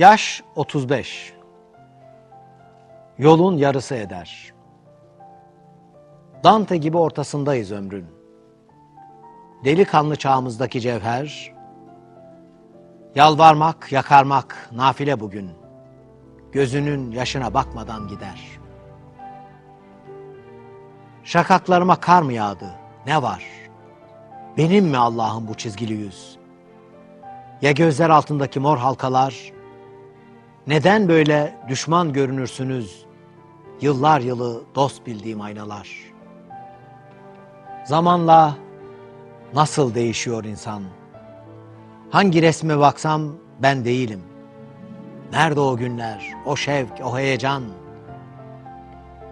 Yaş 35. Yolun yarısı eder. Dante gibi ortasındayız ömrün. Delikanlı çağımızdaki cevher, yalvarmak, yakarmak nafile bugün. Gözünün yaşına bakmadan gider. Şakaklarıma kar mı yağdı? Ne var? Benim mi Allah'ım bu çizgili yüz? Ya gözler altındaki mor halkalar? Neden böyle düşman görünürsünüz? Yıllar yılı dost bildiğim aynalar. Zamanla nasıl değişiyor insan? Hangi resme baksam ben değilim. Nerede o günler, o şevk, o heyecan?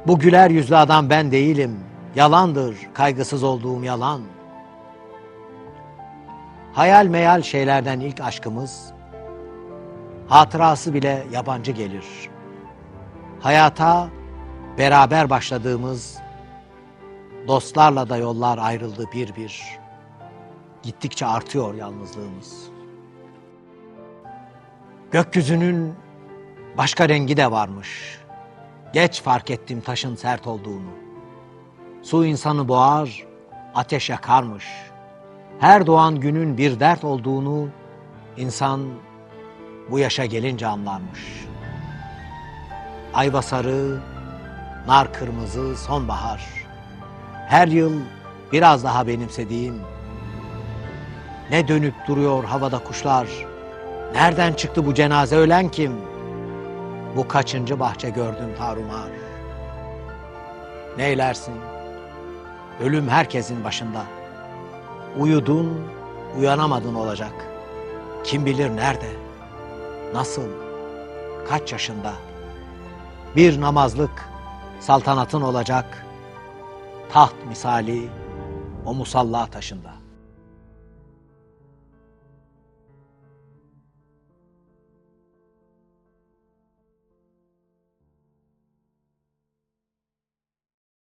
Bu güler yüzlü adam ben değilim. Yalandır kaygısız olduğum yalan. Hayal meyal şeylerden ilk aşkımız, hatırası bile yabancı gelir. Hayata beraber başladığımız, dostlarla da yollar ayrıldı bir bir. Gittikçe artıyor yalnızlığımız. Gökyüzünün başka rengi de varmış. Geç fark ettim taşın sert olduğunu. Su insanı boğar, ateş yakarmış. Her doğan günün bir dert olduğunu insan bu yaşa gelince anlarmış. Ayva sarı, nar kırmızı, sonbahar. Her yıl biraz daha benimsediğim. Ne dönüp duruyor havada kuşlar. Nereden çıktı bu cenaze ölen kim? Bu kaçıncı bahçe gördüm tarumar. Neylersin? Ölüm herkesin başında. Uyudun, uyanamadın olacak. Kim bilir nerede? Nasıl? Kaç yaşında? Bir namazlık saltanatın olacak. Taht misali o musalla taşında.